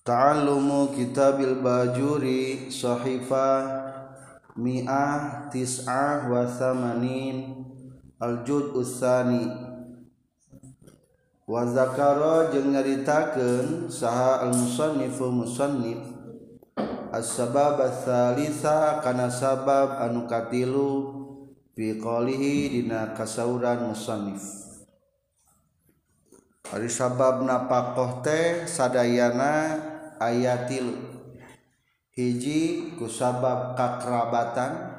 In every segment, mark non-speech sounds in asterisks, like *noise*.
Quan ta lumu kita Bilbajurishohifa Miahtisah wasmaninim Aljud usani Waza karo je meritakan saha al-mussnifu musonif assaba asalisakana sabab anuukalu fikohidina kasran musif Har sabab napak kohte Sadayana, ayatil hiji kusabab kakerabatan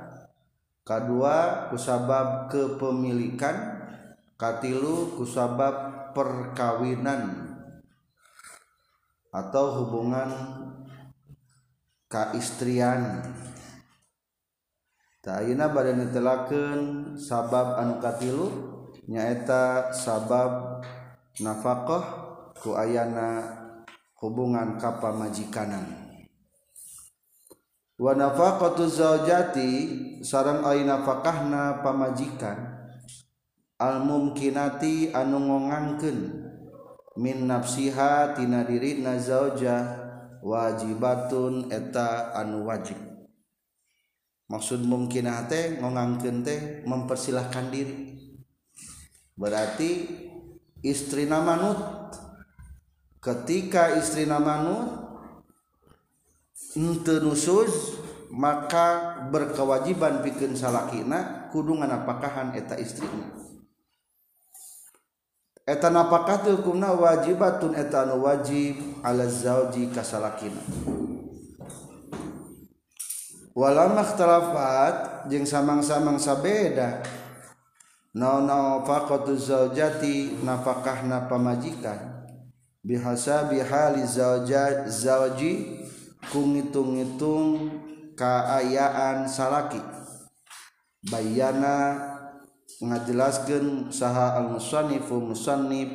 kedua kusabab kepemilikan katilu kusabab perkawinan atau hubungan kaistrian Ta'ina badan ditelakeun sabab anu katilu nyaeta sabab nafakoh kuayana. hubungan kapa majikanan wanafati seorangna pamajikan almukinati anu ngonganke minnafsihatidirinazajah wajibatun eta anu wajib maksud mungkin ngonganngken teh mempersilahkan diri berarti istri namanut ketika istri namanu terusus maka berkewajiban bikin salakinah kudungan apahan eta istrinya etan wajibaunan wajib aji kas walama telafat jeng samang-samangsa beda noti nafakah na pamajikan Bi bihaji ku ngitung-itung keayaan salaki Bayyana ngajelaskan saha Al-mussif musonib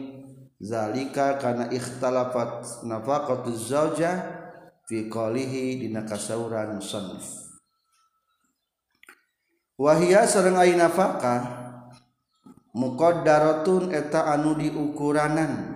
zalikakana ikhtafat nafa fihi kas Wahiya serenai nafakah muqad darroun eta anu diukuranan.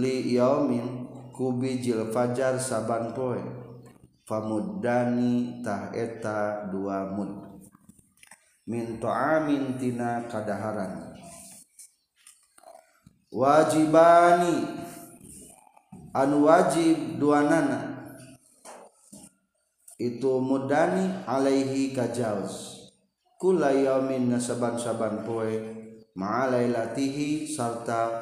iaominkubijil Fajar sabanpoe pamudanitaheta dua minta Amintina kaadaaran wajibani an wajib dua nana itu Mui Alaihi kajjaauskula yaminaban-sabanpoe Malai latihi salttaamu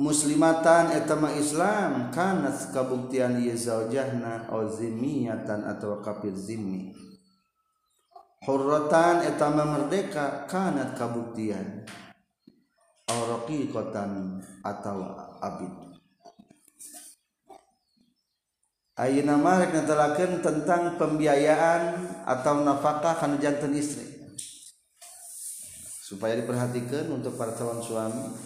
muslimatan etama Islam kanat kabuktianzanaatan atau kafir horrotan etama merdeka kanat kabuttiantan atau Auna tentang pembiayaan atau nafakah supaya diperhatikan untuk percaan suami untuk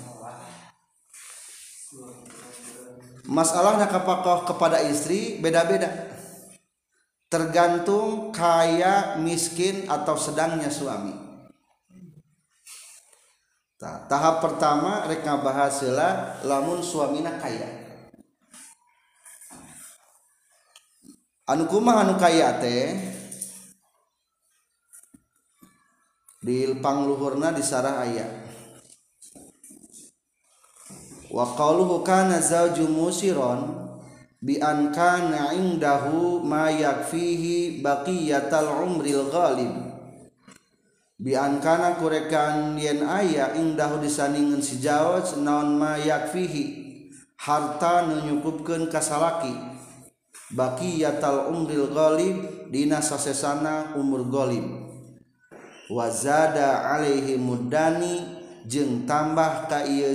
masalahnya kepakoh kepada istri beda-beda tergantung kaya miskin atau sedangnya suami nah, tahap pertama rek bahasila lamun suamina kaya anu kumah anu kaya teh di pangluhurna di sarah ayah Wa zaju musiron bikana Iingdahhu mayak fihi bakiyatal Umbrilil Ghalim Bikana kurekan yen ayah Iing dahhu disaningin sejajawat senaon mayak fihi harta menyukupkan kassalaki bakiyatal Umgil Gholib Dina sosesana umur Gholib wazada aaihi muddani jeng tambah kay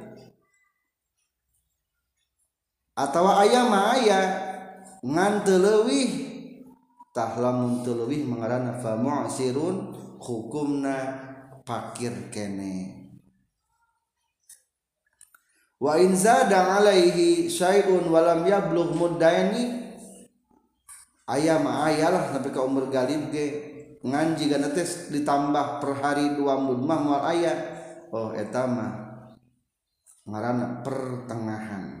atau ayah ma ayah ngan telewih tahlamun telewih mengarana sirun hukumna pakir kene wa in zada alaihi syai'un walam yablugh muddaini aya lah lah tapi kau umur galib ge ngan jiga netes ditambah per hari dua mud mah moal aya oh etama mah pertengahan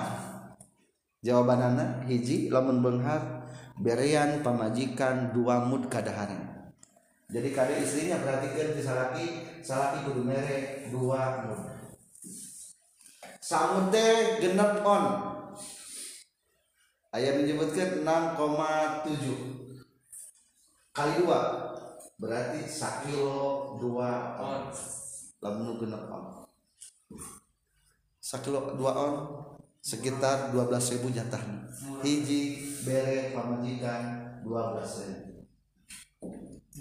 jawaban anak hiji lamun benghar berian pamajikan dua mud kadaharan jadi kada istrinya perhatikan di salaki salaki kudu mere dua mud samute genep on ayat menyebutkan 6,7 kali dua berarti sakilo dua on lamun genep on sakilo dua on sekitar ribu jatah hiji bere pamajikan 12.000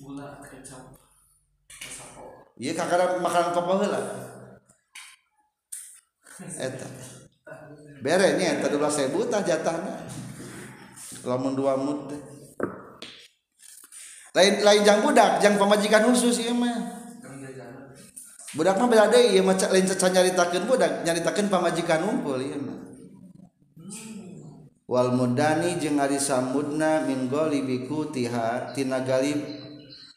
gula kecap iya kakak makanan kopo lah eta bere nya eta 12.000 tah jatahna lamun dua mut lain lain jang budak jang pamajikan khusus ieu iya, mah budak mah beda deui ieu iya, mah lain cacah nyaritakeun budak nyaritakeun pamajikan unggul iya. mah wal mudani jeung ari samudna min golibiku tiha tina galib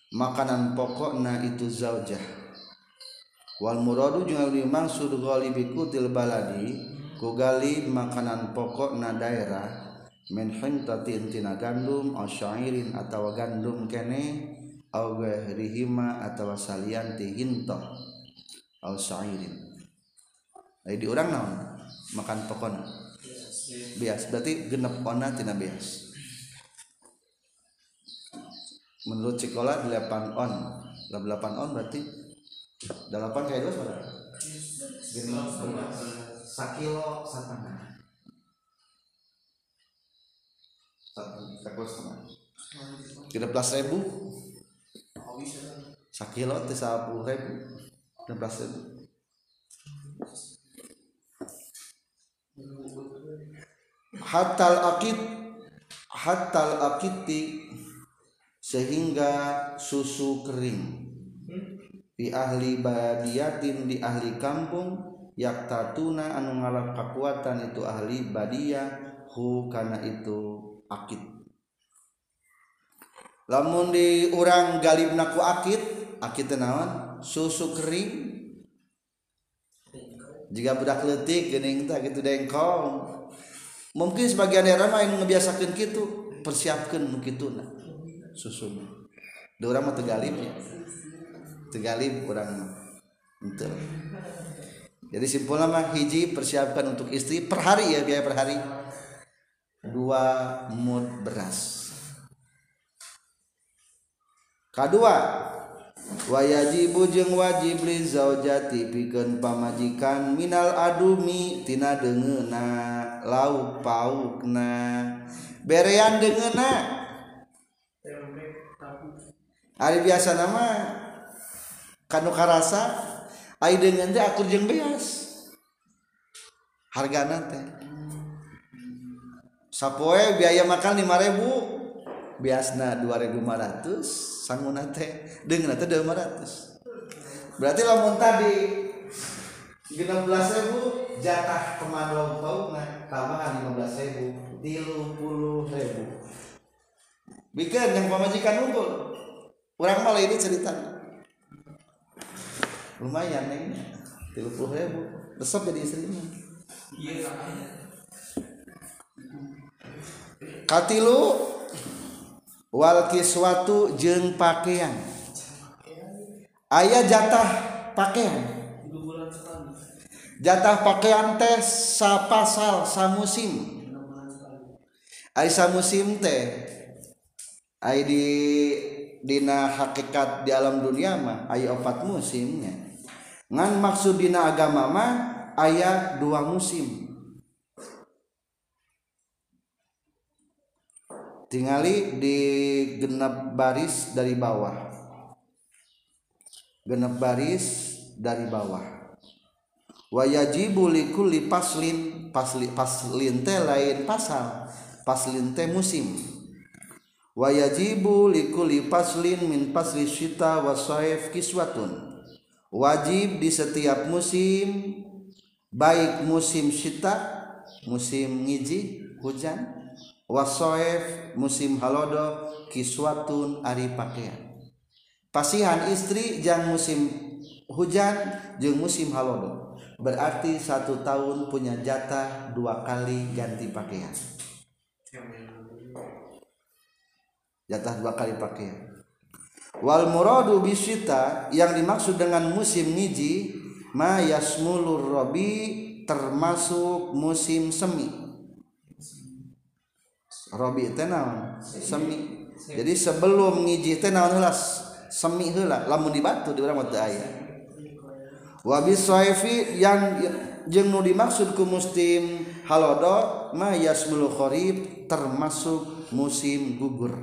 makanan pokokna itu zaujah wal muradu jeung ari maksud golibiku til baladi ku galib makanan pokokna daerah min hintatin tina gandum au syairin atawa gandum kene au rihima atawa salian ti hintah au syairin di orang naon makan pokokna bias berarti genep ona tina bias menurut Cikola 8 on 8 on berarti 8 kayak 2 saudara genep ona sakilo satu sakilo setengah tiga belas ribu sakilo tiga puluh ribu tiga belas ribu Hai Hatal akit Hatal aiti sehingga susu kering di ahli Badia yatim di ahli kampung yaktauna anu ngala kekuatan itu ahli Baiya hukana itu akit namun di orang Galib nakuakit aki Tenawan susu kering bedak detiktah gitu dengkong mungkin sebagian daerah yangngebiasakan gitu persiapkan begitu nah susutega kurang jadi simpul lama hiji persiapkan untuk istri perhari ya biaya perhari dua mood beras K2 wayajibu jeung wajiblizazati pi gen pamajikan Minal adumitina degenre biasa namasa hargaan teh sappoe biaya makan 5000 biasna 2500 sanguna teh dengan teh 200 berarti lamun tadi 16.000 jatah tau nah tambahan 15.000 30.000 bikin yang pemajikan unggul orang malah ini cerita lumayan nih 30.000 besok jadi istrinya iya katilu Walki suatu jeng pakaian ayaah jatah pakaian jatah pakaian tes sapal musim Ais musim tehdina hakikat di alam duniamah Ayo obat musimnya ngan maksud Di agam mama ayaah dua musim tingali di genep baris dari bawah genep baris dari bawah wayajibu likulli paslin pasli paslin teh lain pasal paslin teh musim wayajibu likulli paslin min pasli syita wasaif kiswatun wajib di setiap musim baik musim syita musim ngiji hujan wasoef musim halodo kiswatun ari pakaian pasihan istri jang musim hujan jeng musim halodo berarti satu tahun punya jatah dua kali ganti pakaian jatah dua kali pakaian wal muradu bisita yang dimaksud dengan musim niji ma yasmulur robi termasuk musim semi tenang semi jadi sebelum ngiji tenang semila la dibatu di yang jengmu dimaksudku musim Halo mayas Qrib termasuk musim gugur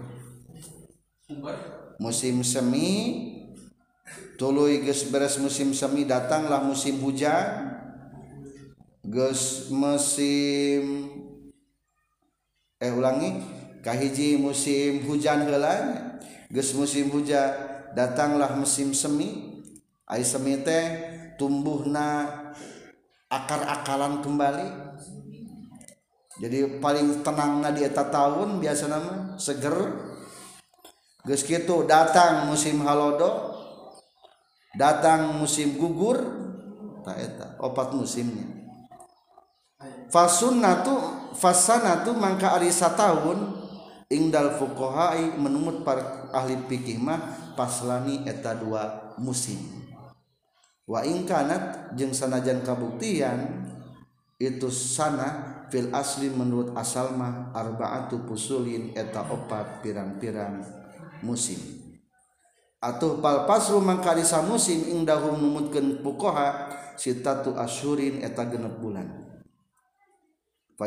musim semi tulu bes musim semi datanglah musim hujan guys musim eh ulangi kahiji musim hujan heula geus musim hujan datanglah musim semi ai semi teh tumbuhna akar-akalan kembali jadi paling tenangnya di eta tahun biasa nama seger geus kitu datang musim halodo datang musim gugur tak eta opat musimnya tuh Fasana tuh Mangka arisa tahun Ingdal fukohai menut para ahlipikihmah paslani eta dua musim Waing Kanat jeungng sanajan kabuktian itu sana fil asli menurut asalmah arbatu puullin eta pat pirang-piran musim Atuh bal pasru Mangkasa musim Ingdahhum mumut pukoha sitatotu asyrin eta genep bulan.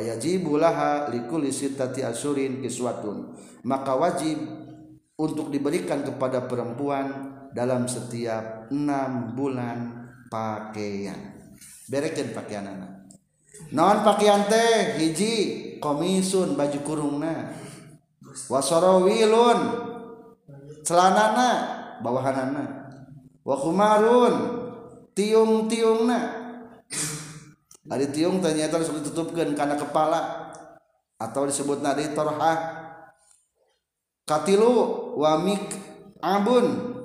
yajibul lahakulinwaun maka wajib untuk diberikan kepada perempuan dalam setiap enam bulan pakaian bereken pakaian naon pakaian teh jiji komisun baju kurungnya wasaraun celana bawahan wamarun tiung-tiung nah Ari tiung ternyata harus ditutupkan karena kepala atau disebut nadi torha. Katilu wamik abun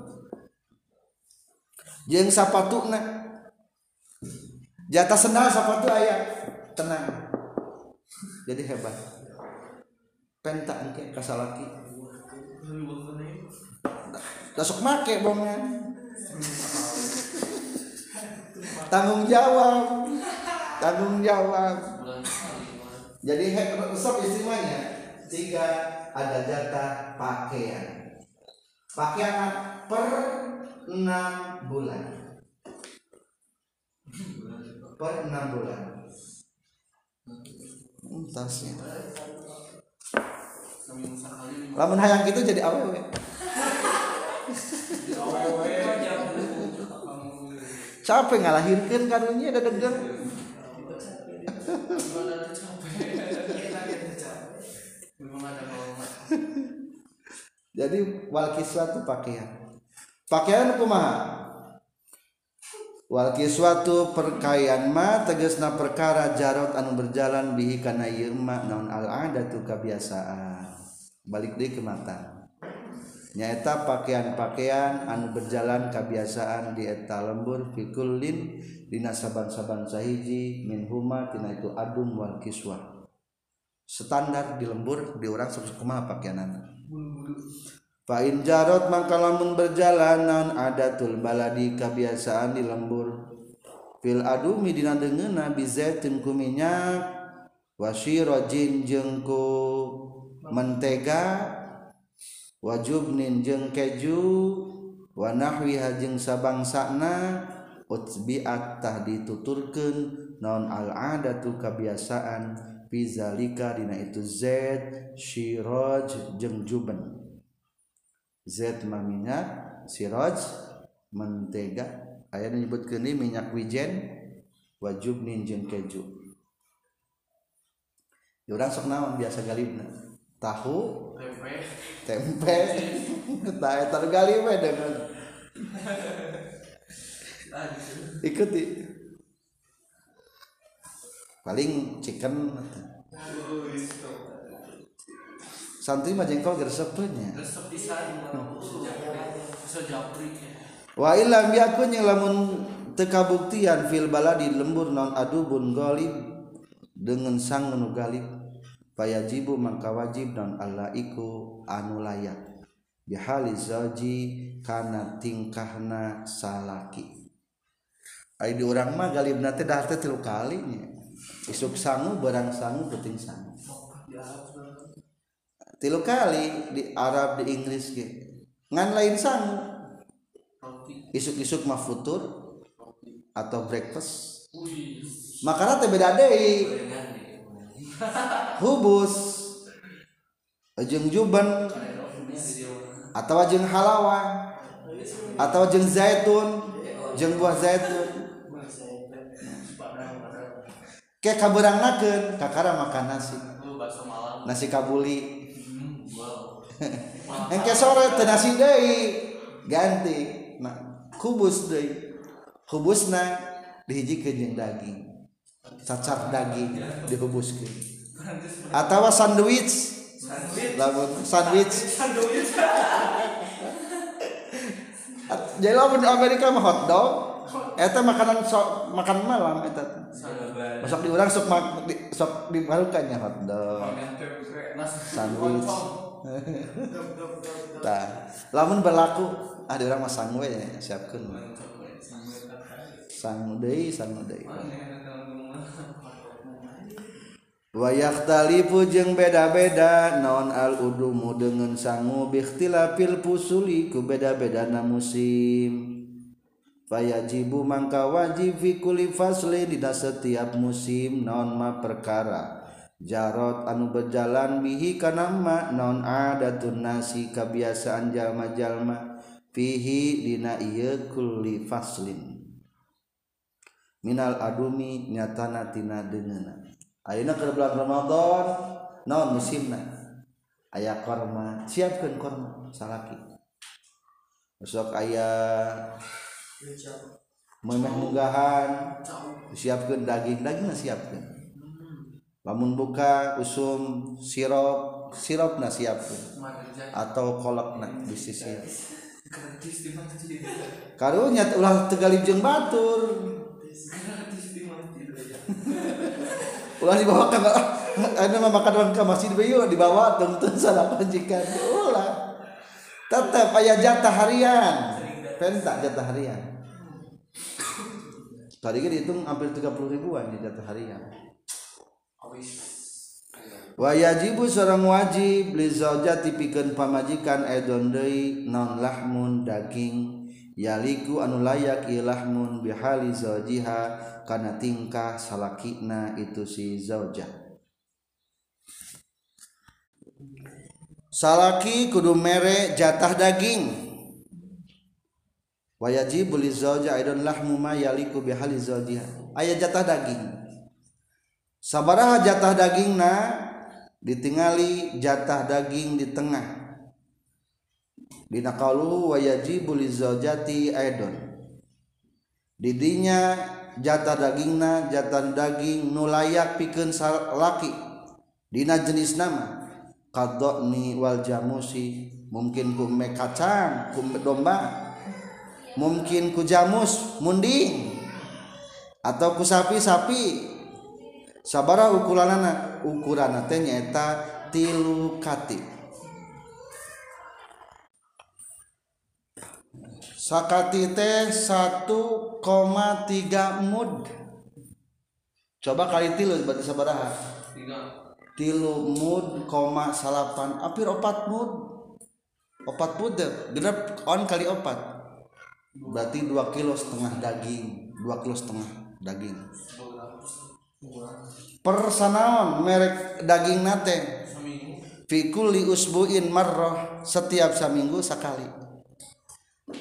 jeng sapatu na jatah sendal sapatu ayah tenang jadi hebat pentak mungkin kasalaki dasok make bongan tanggung jawab tanggung jawab jadi head usap istimewanya sehingga ada jatah pakaian pakaian per enam bulan per enam bulan tasnya lamun hayang itu jadi aww capek ngalahirkan karunya ada degan belum ada capek ada jadi wal suatu itu pakaian pakaian kumaha wal kiswatu perkayaan ma tegesna perkara jarot anu berjalan bihi kana ieu ma naon al adatu kebiasaan balik deui ke mata nyaeta pakaian-pakaian anu berjalan kebiasaan di eta lembur fikulin dina saban-saban sahiji min huma tina itu adum wal kiswa standar di lembur di orang sok kumaha pakaianan fa in jarot mangkalamun berjalan naon adatul baladi kebiasaan di lembur fil adumi dina deungeuna bi zaitin ku minyak mentega wajubninnjeng keju Wanawi hajeng sabang sanana Ubitah dituturkan non alada tuh kebiasaan pizzakadina itu Zshiroj jengjuban Z mamina sirojmentega ayaah nyebut keni minyak wijen wajubninnjeng keju biasa kali tahu yang tempe tempe tak itu we dengan ikuti paling chicken santri mah jengkol gersepnya wa ilam yakun yang lamun buktian fil baladi lembur non adubun galib dengan sang nu galib fayajibu mangka wajib non Allah iku anu layak bihali zauji kana tingkahna salaki ayo di orang mah galib nanti dah teh tilu kali isuk sangu barang sangu penting sangu tilu kali di Arab di Inggris gitu. ngan lain sangu isuk-isuk mah futur atau breakfast makanan teh beda hubus jeng juben atau wajeng halawan atau jeng zaitun jengbu zaitu kaken Kakara makan nasi nasikabuli *laughs* ganti kubus kubus dihiji ke jeng daging cacap daging dihubuskan atau sandwich lamun sandwich jadi lamun Amerika mah hot dog eta makanan sok makan malam eta besok diurang sok mak di, sok hot dog sandwich tah lamun berlaku ah orang mah sangwe ya siapkan sangwe sangwe wayah talifu jeung beda-beda non aludumu dengan sanggu bikhtila pilpus suliku beda-beda na musim payajibu Mangka wajib fikullifasli di setiap musim non ma perkara Jarot anu berjalan bihi kanama non ada tunsi kebiasaan jalma-jalma fihidinakullilin Minal adumi nyatanatina dengan Ramdor non musim ayaah kurma siapkan kurma salaki besok ayaah memanggaahan siapkan daging daging siapkan bangun buka ussum sirok siokna siapkan atau kolk bisnisnya karunnya telahlang Tegali jeng Batur *laughs* ulah dibawa ke ada mah makanan ke masjid bayu dibawa dong tuh salah panjikan ulah tetap ayah jatah harian pentak jatah harian tadi kan dihitung hampir 30 ribuan di jatah harian wa yajibu seorang wajib li zaujati pikeun pamajikan edon deui non lahmun daging anu layakilahmunjiha karena tingkah salahna itu si zojah salaki kudu merek jatah daging wayjilah aya jatah daging saabarah jatah daging nah ditingali jatah daging di tengah Dina kal wayji Bution didinya jatan dagingna jatan daging nu layak piken sala Dina jenis nama Kado ni Wal Jamusi mungkin gume kacang kumbe domba mungkin kujamus mundi atau ku sapi sapi saaba ukuran anak ukurannatenyaeta tilu katik Sakati teh 1,3 mud. Coba kali tilu berarti sabaraha? Tilu mud, koma salapan. Apir opat mud. Opat mud deh. Genep on kali opat. Berarti 2 kilo setengah daging. 2 kilo setengah daging. Persanaon merek daging nate. Fikuli usbuin marroh setiap seminggu sekali.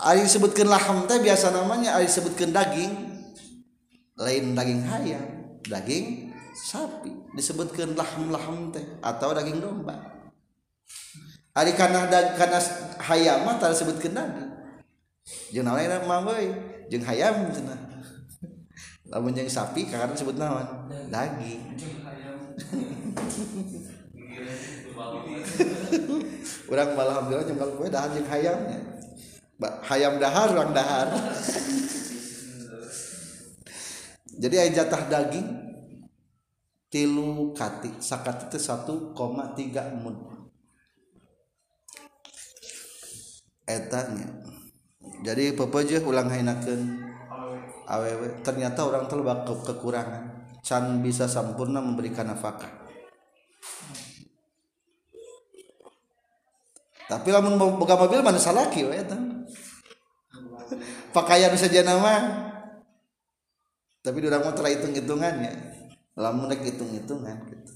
Sebutkanlah teh biasa namanya Sebutkan daging lain daging haym daging sapi disebutkan laham la teh atau daging do karena ada karena hayamat tersebutkanging sapi karena sebut nawan daging kurang *laughs* malam hayam dahar orang dahar jadi ayat jatah daging tilu kati sakat itu 1,3 mud etanya jadi pepeje ulang hainakeun awewe ternyata orang ke kekurangan can bisa sempurna memberikan nafkah tapi lamun boga mobil mana salaki we eta pakaian saja nama tapi orang mau terhitung hitung hitungannya lamun rek hitung hitungan ya. gitu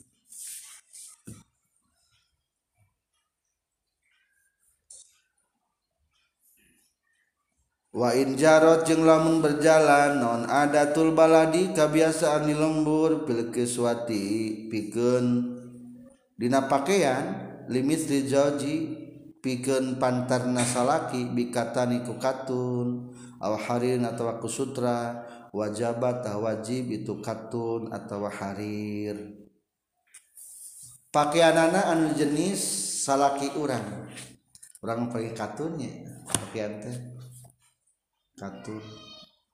Wa in jarot jeng lamun berjalan non ada tul baladi kebiasaan di lembur bil kiswati pikun dina pakaian limit di pikeun pantarna salaki bikatani ku katun aw harin atawa ku sutra wajabat wajib itu katun atawa harir pakaianana anu jenis salaki urang orang pakai katunnya pakaian teh katun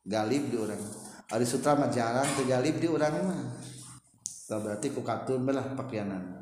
galib di orang ada sutra mah jarang galib di orang mah berarti ku katun belah pakaianan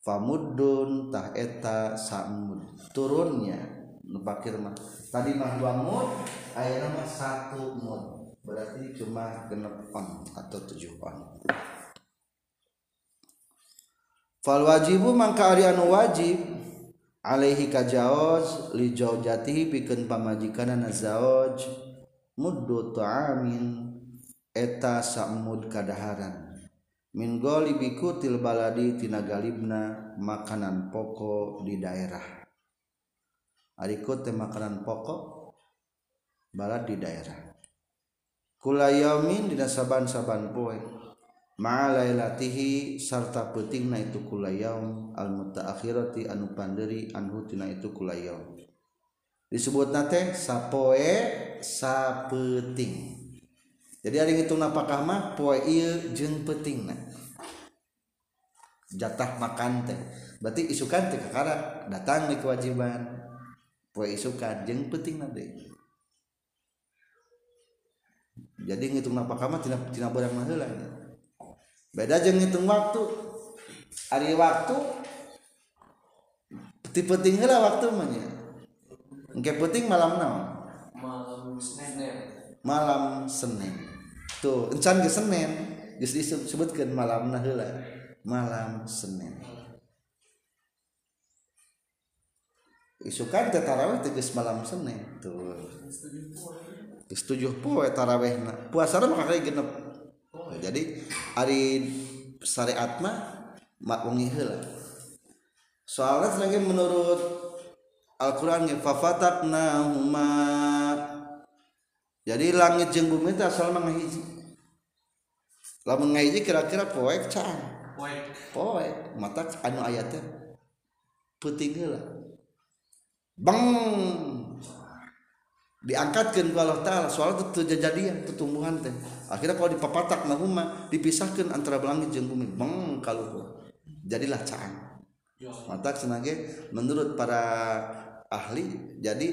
famudun tah eta samud turunnya nupakir mah tadi mah dua mud ayana mah satu mud berarti cuma genep on atau tujuh on fal wajibu mangka ari anu wajib alaihi kajaoz li jawjati pikeun pamajikanna zaoj muddu ta'amin eta samud kadaharan Minggo libiku til baladitina galibna makanan pokok di daerah Aiku makanan pokok balaat di daerah Kulayyamin di dasaban sabpanpoe Malai latihi sarta puting na itukulalayyaom Almuttahirti anu pandiri antina itukulalay disebut nate sappoe sappet jadi hari ngitung napakah mah poe jeng peting na. jatah makan teh berarti isukan teh kakara datang di kewajiban poe isukan jeng peutingna nanti. jadi ngitung napakah mah tina tina barang maheula beda jeng ngitung waktu hari waktu penting-penting lah waktu mana? Ngke peting penting malam naon malam Senin malam Senin tuh encan ke Senin geus disebutkeun malamna heula malam Senin isukan teh tarawih tegas malam Senin tuh geus tujuh poe tarawihna puasa mah kakak genep jadi hari syariat mah mak wengi heula soalnya sedangkan menurut Al-Quran fafatatna huma jadi langit jeung bumi itu asal menghiji mengaji kira-kira mata aya Bang diangkatkan bawah ta suatujajadian pertumbuhan teh akhirnya kalau di papatak dipisahkan antara belangit je Bang kalau jadilah mata menurut para ahli jadi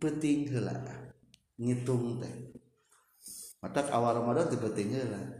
petinggalan ngitung teh mata awaltinggalaan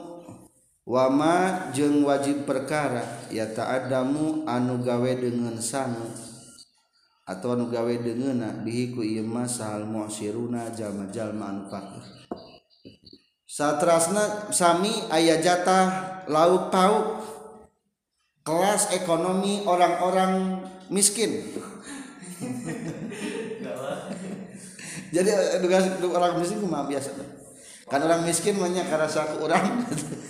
Wama jeung wajib perkara ya ta adamu anu gawei dengansami atau anu gawei dengan diku Masalmosiruna jamajal manfa satrasna Sami ayah jatah laut tahu kelas ekonomi orang-orang miskin *laughs* jadigas orangsin karena miskin banyak a satu orang yang *laughs*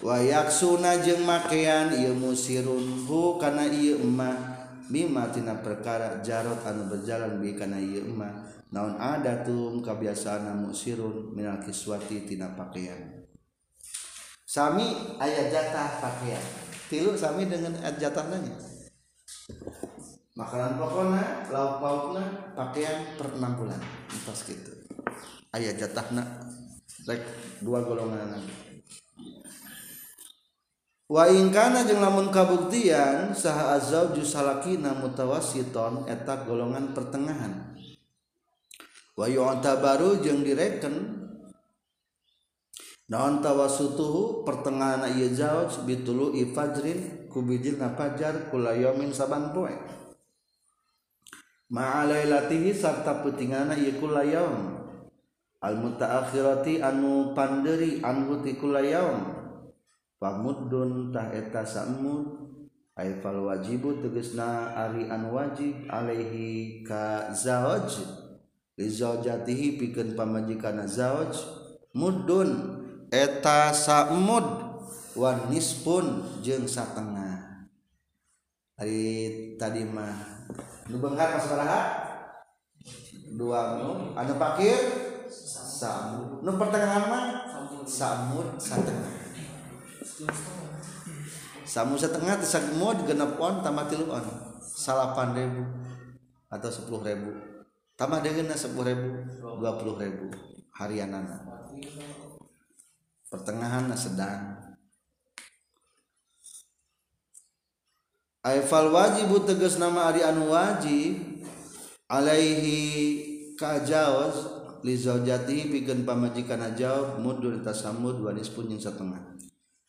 wayak Suna jeung makean ilmu sirunhu karena Imah mimatina perkara jarot anu berjalan bi karena emah naon ada tuh kebiasaan musirun minal kiswati tina pakaian Sami ayat jatah pakaian tilu sami dengan ayat jatah nanya makanan pokoknya lauk pauknya pakaian per enam bulan pas gitu ayat jatahna rek dua golongan lagi Waingkana jeungng lamun kabuktian sahazza jusa na mutawashiton eta golongan pertengahan Wayta baruon tawa suutu pertengahan jawaulu najarlay sa mata putingikulay Alta ahirati anu pandirii angguikulayon. mudtaheta wajibu tugas na Ari An wajib Alaihi piji mud eta samud oneis pun jeng setengah tadimah lugar masalah dua ada pakir no mempertengahman sam satutengah Samu setengah tesak mod genep on tambah tilu on salapan ribu atau sepuluh ribu tambah dengan sepuluh ribu dua puluh ribu harianana pertengahan sedang Aifal wajib tegas nama Ari anu wajib alaihi kajaos li zaujatihi pamajikan ajaob mudur tasamud wanis nisfun yang setengah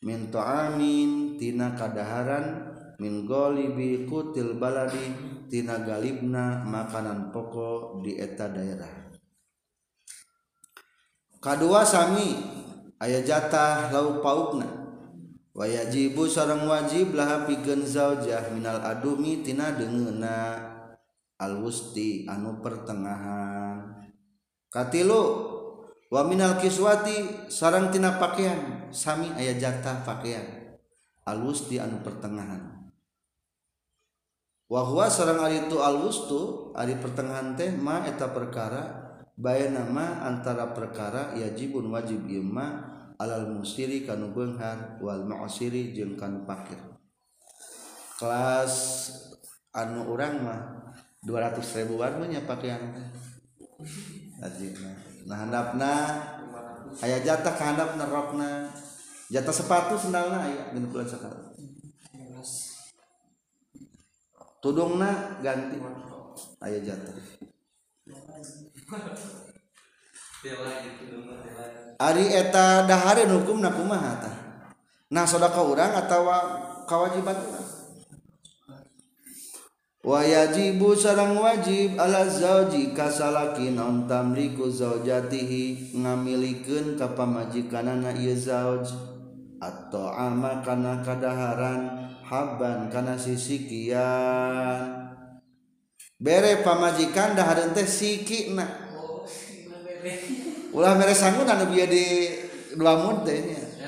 minto Amin Tina kaadaaran mingolibi kutil baladi Tina Galibna makanan pokok dita daerah kaduami ayah jatah La pauukna wayajibu seorang wajiblahpiigenzajah Minal adumitinana degena alwusti anu pertengahankati wa Minal Kiswati sarangtina pakaian di Sami ayah jatah pakaian aus di anu pertengahanwahwa seorang hari itu Alstu pertengahan temamah eta perkara baya nama antara perkara yajibun wajib Ima alal musiri Kangunghan Walmairikankir kelas anu uma 2000.000 warnanya pakaian nahfna aya jatah kehendap narokna jata sepatu sendal na Jaktatud ganti ayata Arieta Dahar hukum nakumahta Nahsaudara kau urang ataukawawajiban wayajibu sarang wajib ala zauji kasalaki non tamliku zaujatihi ngamilikeun ka pamajikanana ieu zauj atau ama kana kadaharan haban kana sisikian bere pamajikan dahareun siki sikina ulah mere sanggup anu bieu di dua mud teh nya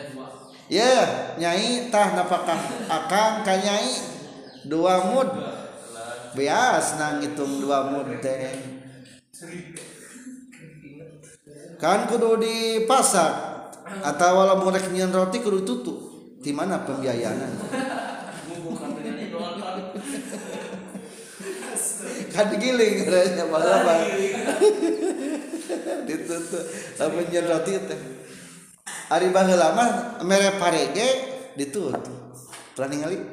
ya nyai tah napakah akang ka nyai dua mud bias nang hitung dua munte kan kudu di pasar atau walau mau nyian roti kudu tutup di mana pembiayaan kan digiling rasanya malah *laughs* bang ditutup tapi nyian roti teh hari bangga lama mere parege ditutup pelan ningali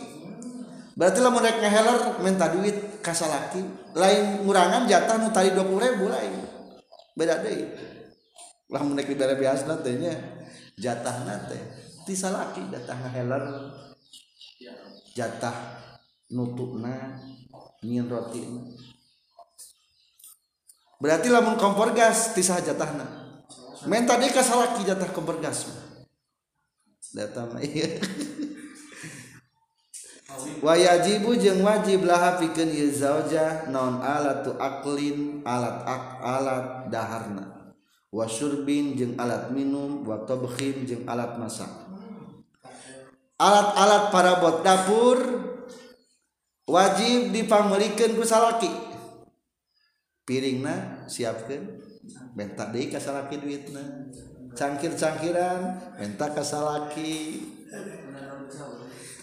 berarti lah mereka ngeheler minta duit kasar laki lain ngurangan jatah nu tadi ribu lain beda lah mereka di dibere biasa nantinya nya nanti teh ti salaki jatah ngeheler jatah nutupna nyin roti berarti lamun kompor gas tisa jatahna minta dia kasar laki jatah kompor gas datang iya *laughs* wayajibu jeung wajiblah hafik nonlatlin alat alatdahhana wasur bin jeung alat minum buatbehim alat masak alat-alat para bot dapur wajib di pamerikan bussalaki piring nah siapkan bent duitna cangkir-cagkiran mentak kassalaki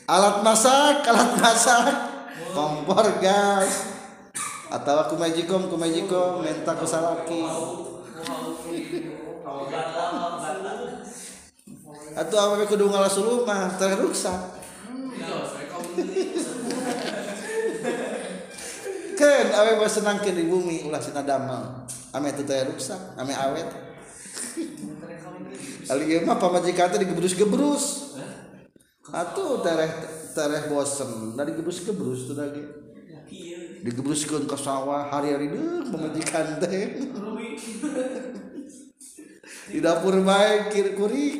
alat masak alat masak kompor gas atau aku majikom ku majikom minta ku salaki atau apa kudu ngalah suluma terruksa kan awe mau senang di bumi ulah sina damel ame itu terruksa ame awet Alih mah pamajikan teh digebrus-gebrus atau tereh tereh bosen dari ke gebrus tuh lagi digebruskan ke sawah hari-hari deh memandikan teh *laughs* di dapur baik kiri kurik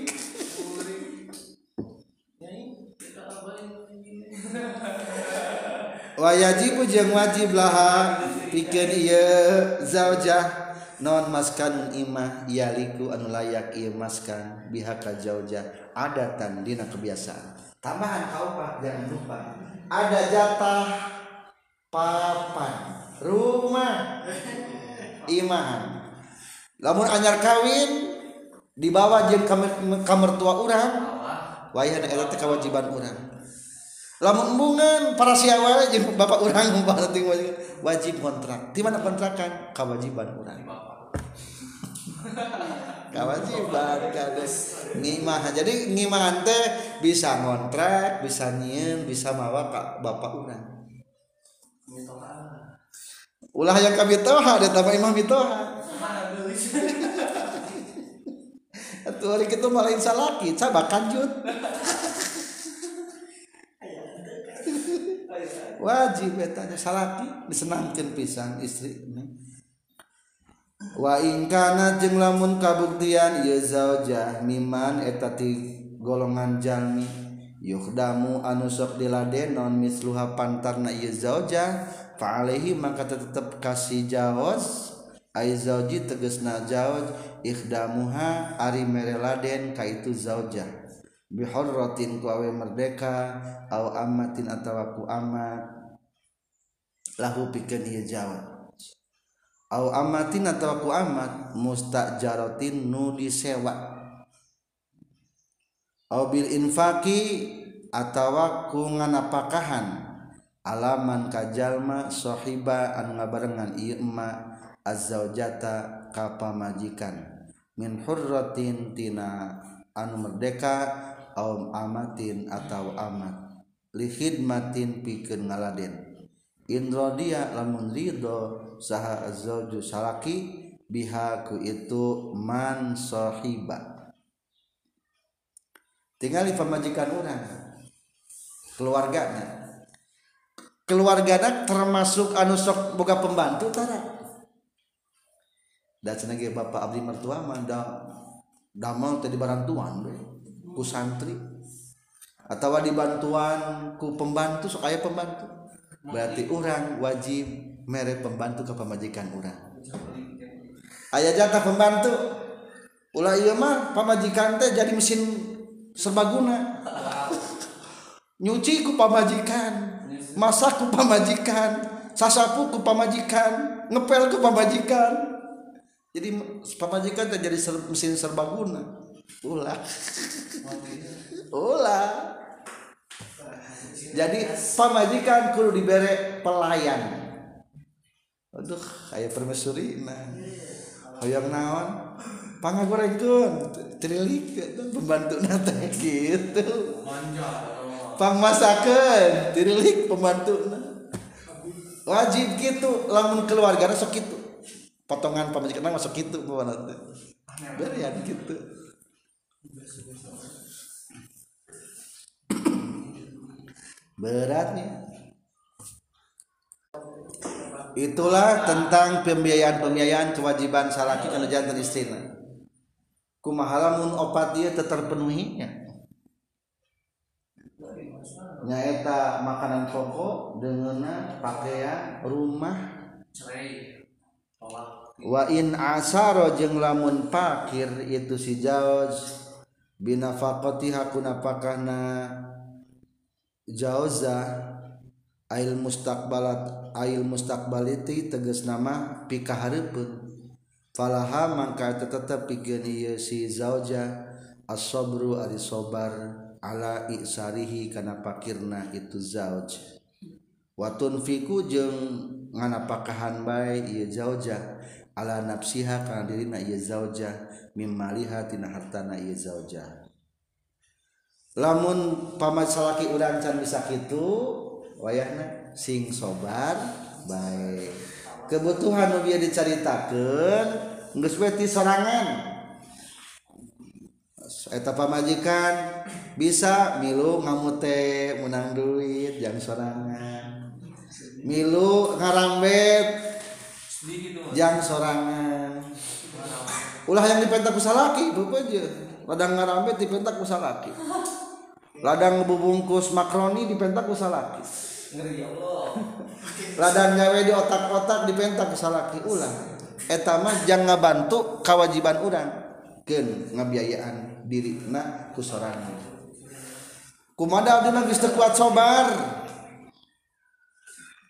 wajib jeung wajib lah pikir zauja. zaujah non maskan imah yaliku anu layak ieu maskan bihaka jauja adatan dina kebiasaan tambahan kaupa jangan lupa ada jatah papan rumah imahan lamun anyar kawin dibawa jeung kamar, tua urang wayahna eta kewajiban urang lamun bungan para siawa jeung bapak urang *laughs* berarti wajib, wajib kontrak di mana kontrakan kewajiban urang *laughs* kewajiban kades ngimah jadi ngimah teh bisa kontrak bisa nyieun bisa mawa ka bapak urang ulah yang kami toha ada tambah imam mitoha *laughs* Atuh hari kita malah insalaki, coba kanjut. wajib betanya salati disnanangkan pisang istri waingkana jeng lamun kabuktianzajah iman eteta golongan Jani yhdamu anusok diladen non misluha pantarnazajahhi maka tetap kasih jahos Aji teges naja da Muha Arimereladen kaitu zajah bihorrotin kuwe merdeka a atawaku amat lahu pikir dia jawab kau atawaku amad musta jarotin nudi sewabil infaki atawakuungan pakhan alaman kajjallma sohiba an barengan Irma azzza jata kapa majikan minhurrotintina anu merdeka kaum amatin atau amat lihidmatin pikeun ngaladen inrodia lamun rido saha azauju salaki biha ku itu man sahiba tinggali pemajikan orang keluargana keluargana termasuk anu sok boga pembantu tara dan senangnya bapak abdi mertua mah da damel tadi barang tuan deh ku santri atau dibantuan ku pembantu sok pembantu berarti orang wajib mere pembantu ke pemajikan orang ayah jatah pembantu ulah iya mah pemajikan teh jadi mesin serbaguna nyuci ku pamajikan masak ku pamajikan sasapu ku pamajikan ngepel ku pamajikan jadi pamajikan teh jadi mesin serbaguna ulah *laughs* ulah jadi pamajikan kudu dibere pelayan aduh kayak permesuri nah hoyong naon pangagorengkeun trilik pembantu teh gitu pang masakeun trilik pembantu wajib gitu lamun keluarga sok gitu potongan pamajikan masuk gitu bawa nanti berian gitu beratnya itulah tentang pembiayaan-pembiayaan kewajiban salaki kerajaan dan istrinya kumahalamun opat dia terpenuhinya nyaita makanan pokok dengan pakaian rumah wa in asaro jeng lamun pakir itu si jauh Binafaih jaza ail mustakbalat ail mustakbaliti teges nama pikahhariput falaaha makaka tetap zajah asobru arisobar alasarihi karena pakkirna itu zauj Watun fiku je ngana pakhan baik ia jajah. nafsiha karena diri naza mim hart lamun pamat shalaki udahncan bisa itu way sing sobat baik kebutuhanbi diceritakan ngesweti seranganeta majikan bisa milu ngamute menang duit yang serangan milu harangweku jangan sorangan ulah yang dipentak pusa ladang ngarah di pentaksa ladangngebubungkus makroni dipentak us ladang nyawe di otak-otak dipentak kesalaki ulang etmah janganngebantuk kawajiban udang Ken ngebiayaan diri na kuor ku dengan kuat sobar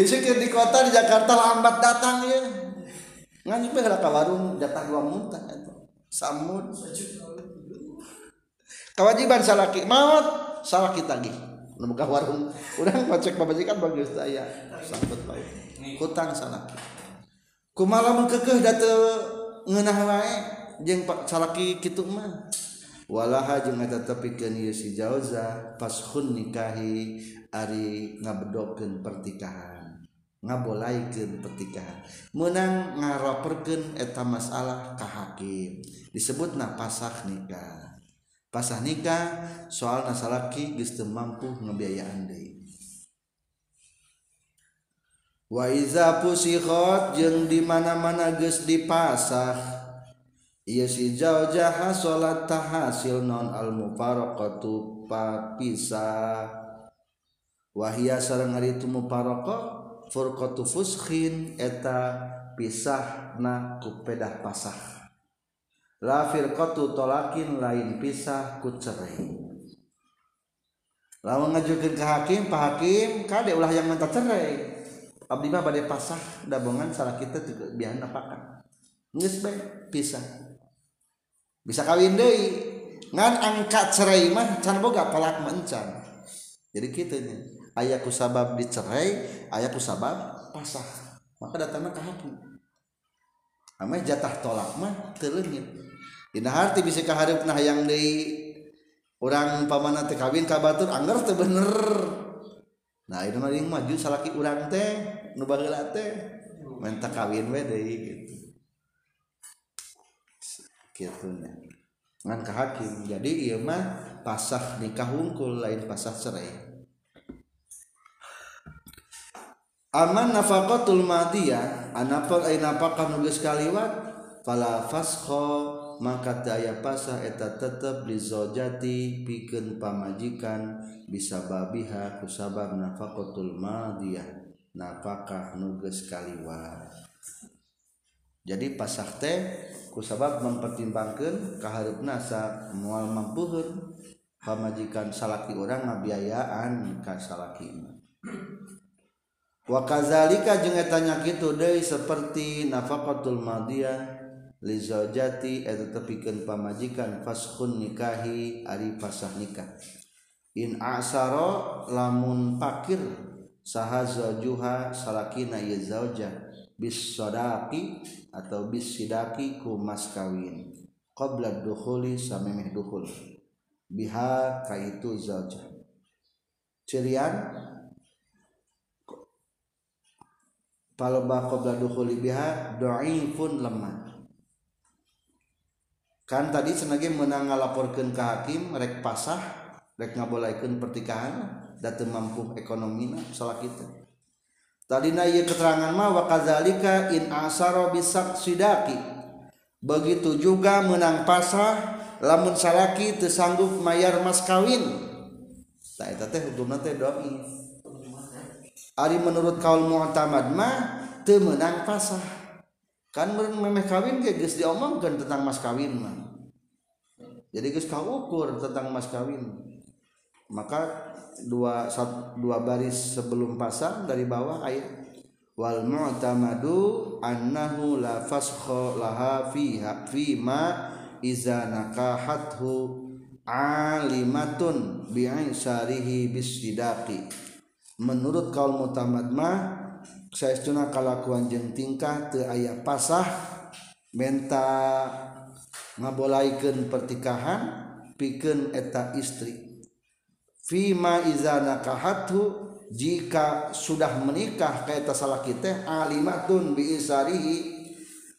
Disukir di kota di Jakarta lambat datang ya. Ngan sampai ke warung jatah dua muntah itu. Ya Samud. Kewajiban salaki maut salaki tagih. Buka warung. Udah ngocek babajikan bagi saya. Sambut baik. Hutang salaki. Kumala kekeh datu ngenah wae pak salaki kitu mah. Walaha jeung eta tepikeun ieu si jauza pas hun nikahi ari ngabedokeun pertikahan ngabolaikan petikahan menang ngaroperken eta masalah ka hakim disebut na pasah nikah pasah nikah soal nasalaki geus mampu ngebiayaan deui wa iza pusikhot jeung di mana-mana geus dipasah Iya si jauh sholat tahasil non al mufaraqatu papisa wahia sarang ari tu furqatu fuskhin eta pisah na kupedah pasah la firqatu tolakin lain pisah ku cerai lamun ke hakim pak hakim kade ulah yang minta cerai abdi mah bade pasah dabongan salah kita juga biar napakan geus bae pisah bisa kawin deh ngan angkat cerai mah can boga talak mencan jadi kitanya Ayku sabab dicerai Ayku sabab pasah maka datang jatah tolakmah indah hati bisakahhari yang di orang paman Te kawin Kanger bener nah ini maju salaki winkim jadimah pasah nikahungkul lain pasah cerai a nafatul Maiyah anapaapa nu Kali falakho maka daya pasaheta tetap dizojati piken pamajikan bisa babiha kusababnafatul maiyah nakah nuges Kaliwar jadi pasah teh kusabab mempertimbangkan kehar nasa mual mampuhur hamajikan salaki orang ngabiayaan ni kas salalaki wakazalika jeung nya kitu deui seperti nafaqatul madiyah li zaujati eta tepikeun pamajikan fashun nikahi ari pasah nikah in asara lamun pakir saha zaujuha salakina ye zauja bis sodaki atau bis sidaki ku mas kawin qabla dukhuli samemeh dukhul biha kaitu zauja cirian Kalau bako qabla dukhuli biha pun lemah kan tadi senage menang ngalaporkeun ke hakim rek pasah rek ngabolaikeun pertikahan da teu mampu ekonomina salah kita tadi ieu keterangan mah wa kadzalika in asara bisak sidaki begitu juga menang pasah lamun salaki teu sanggup mayar mas kawin tah eta teh hukumna teh dhaif Ari menurut kaul mu'tamad ma teu meunang pasah. Kan meureun memeh kawin ge geus diomongkeun tentang mas kawin mah. Jadi geus kaukur tentang mas kawin. Maka dua dua baris sebelum pasah dari bawah ayat wal mu'tamadu annahu la fasakha laha fiha ma iza nakahathu alimatun syarihi bisidaqi menurut kaum mu Muhammadma saya sekalauan jeng tingkah ayat pasah menta mabolaikan pertikahan piken eteta istri Vima izanakahhu jika sudah menikah keeta salah kita aunarihi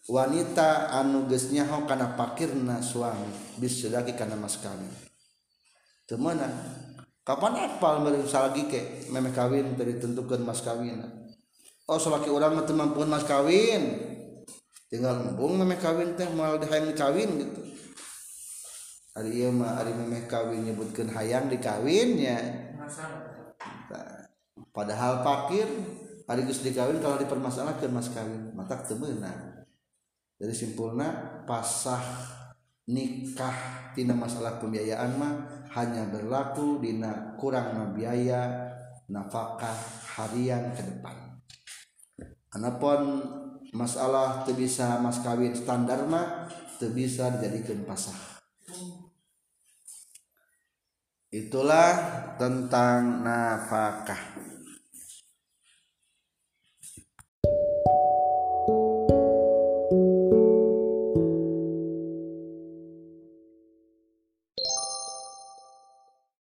wanita anugesnyaho karena pakir na suami lagi karena sekali teman kita kapan apal salagi ke memeh kawin dari tentukan mas kawin oh selagi orang itu mampu mas kawin tinggal embung memeh kawin teh mal hayang kawin gitu hari iya mah hari memeh kawin nyebutkan hayang di kawinnya padahal pakir hari gus kawin kalau dipermasalahkan mas kawin mata temenan dari simpulnya pasah nikah tina masalah pembiayaan mah hanya berlaku dina kurang biaya nafkah harian ke depan. Anapun masalah teu mas kawin standar mah teu bisa dijadikan pasah. Itulah tentang nafkah.